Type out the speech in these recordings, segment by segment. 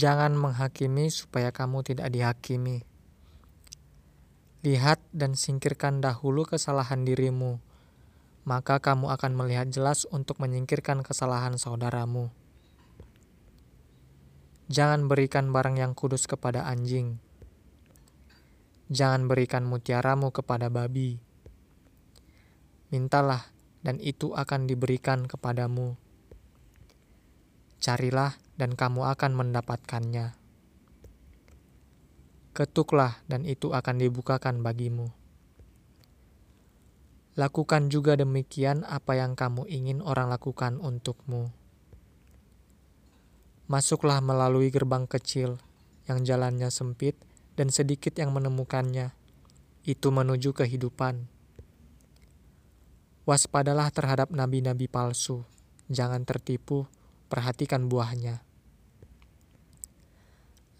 Jangan menghakimi supaya kamu tidak dihakimi. Lihat dan singkirkan dahulu kesalahan dirimu, maka kamu akan melihat jelas untuk menyingkirkan kesalahan saudaramu. Jangan berikan barang yang kudus kepada anjing. Jangan berikan mutiaramu kepada babi. Mintalah, dan itu akan diberikan kepadamu. Carilah, dan kamu akan mendapatkannya. Ketuklah, dan itu akan dibukakan bagimu. Lakukan juga demikian apa yang kamu ingin orang lakukan untukmu. Masuklah melalui gerbang kecil yang jalannya sempit dan sedikit yang menemukannya. Itu menuju kehidupan. Waspadalah terhadap nabi-nabi palsu. Jangan tertipu, perhatikan buahnya.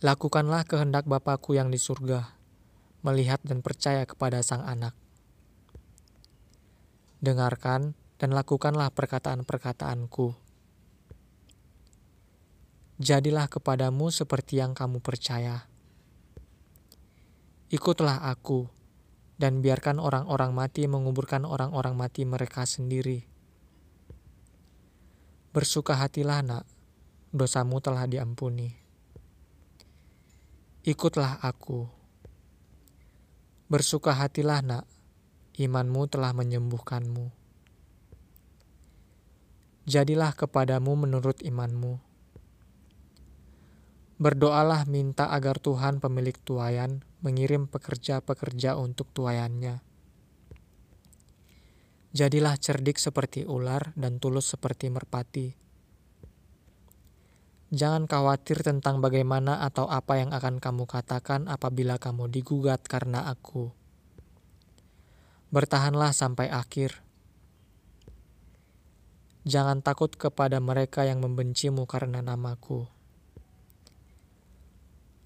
Lakukanlah kehendak Bapakku yang di surga, melihat dan percaya kepada Sang Anak. Dengarkan dan lakukanlah perkataan-perkataanku. Jadilah kepadamu seperti yang kamu percaya. Ikutlah aku, dan biarkan orang-orang mati menguburkan orang-orang mati mereka sendiri. Bersuka hatilah, Nak, dosamu telah diampuni ikutlah aku. Bersuka hatilah nak, imanmu telah menyembuhkanmu. Jadilah kepadamu menurut imanmu. Berdoalah minta agar Tuhan pemilik tuayan mengirim pekerja-pekerja untuk tuayannya. Jadilah cerdik seperti ular dan tulus seperti merpati Jangan khawatir tentang bagaimana atau apa yang akan kamu katakan apabila kamu digugat karena aku. Bertahanlah sampai akhir. Jangan takut kepada mereka yang membencimu karena namaku.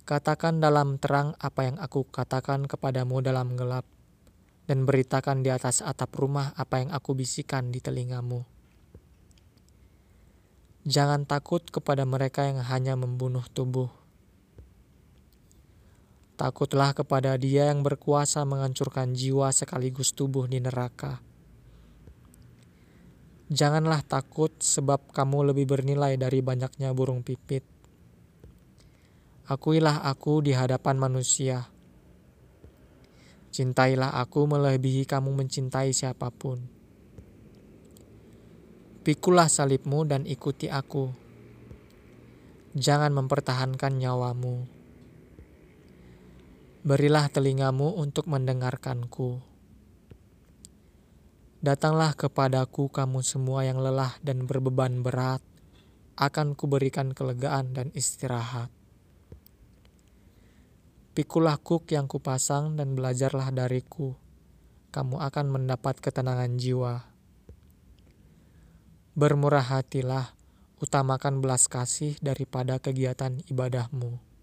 Katakan dalam terang apa yang aku katakan kepadamu dalam gelap, dan beritakan di atas atap rumah apa yang aku bisikan di telingamu. Jangan takut kepada mereka yang hanya membunuh tubuh. Takutlah kepada Dia yang berkuasa menghancurkan jiwa sekaligus tubuh di neraka. Janganlah takut, sebab kamu lebih bernilai dari banyaknya burung pipit. Akuilah aku di hadapan manusia. Cintailah aku melebihi kamu mencintai siapa pun. Pikulah salibmu dan ikuti aku. Jangan mempertahankan nyawamu. Berilah telingamu untuk mendengarkanku. Datanglah kepadaku kamu semua yang lelah dan berbeban berat, akan kuberikan kelegaan dan istirahat. Pikulah kuk yang kupasang dan belajarlah dariku. Kamu akan mendapat ketenangan jiwa. Bermurah hatilah, utamakan belas kasih daripada kegiatan ibadahmu.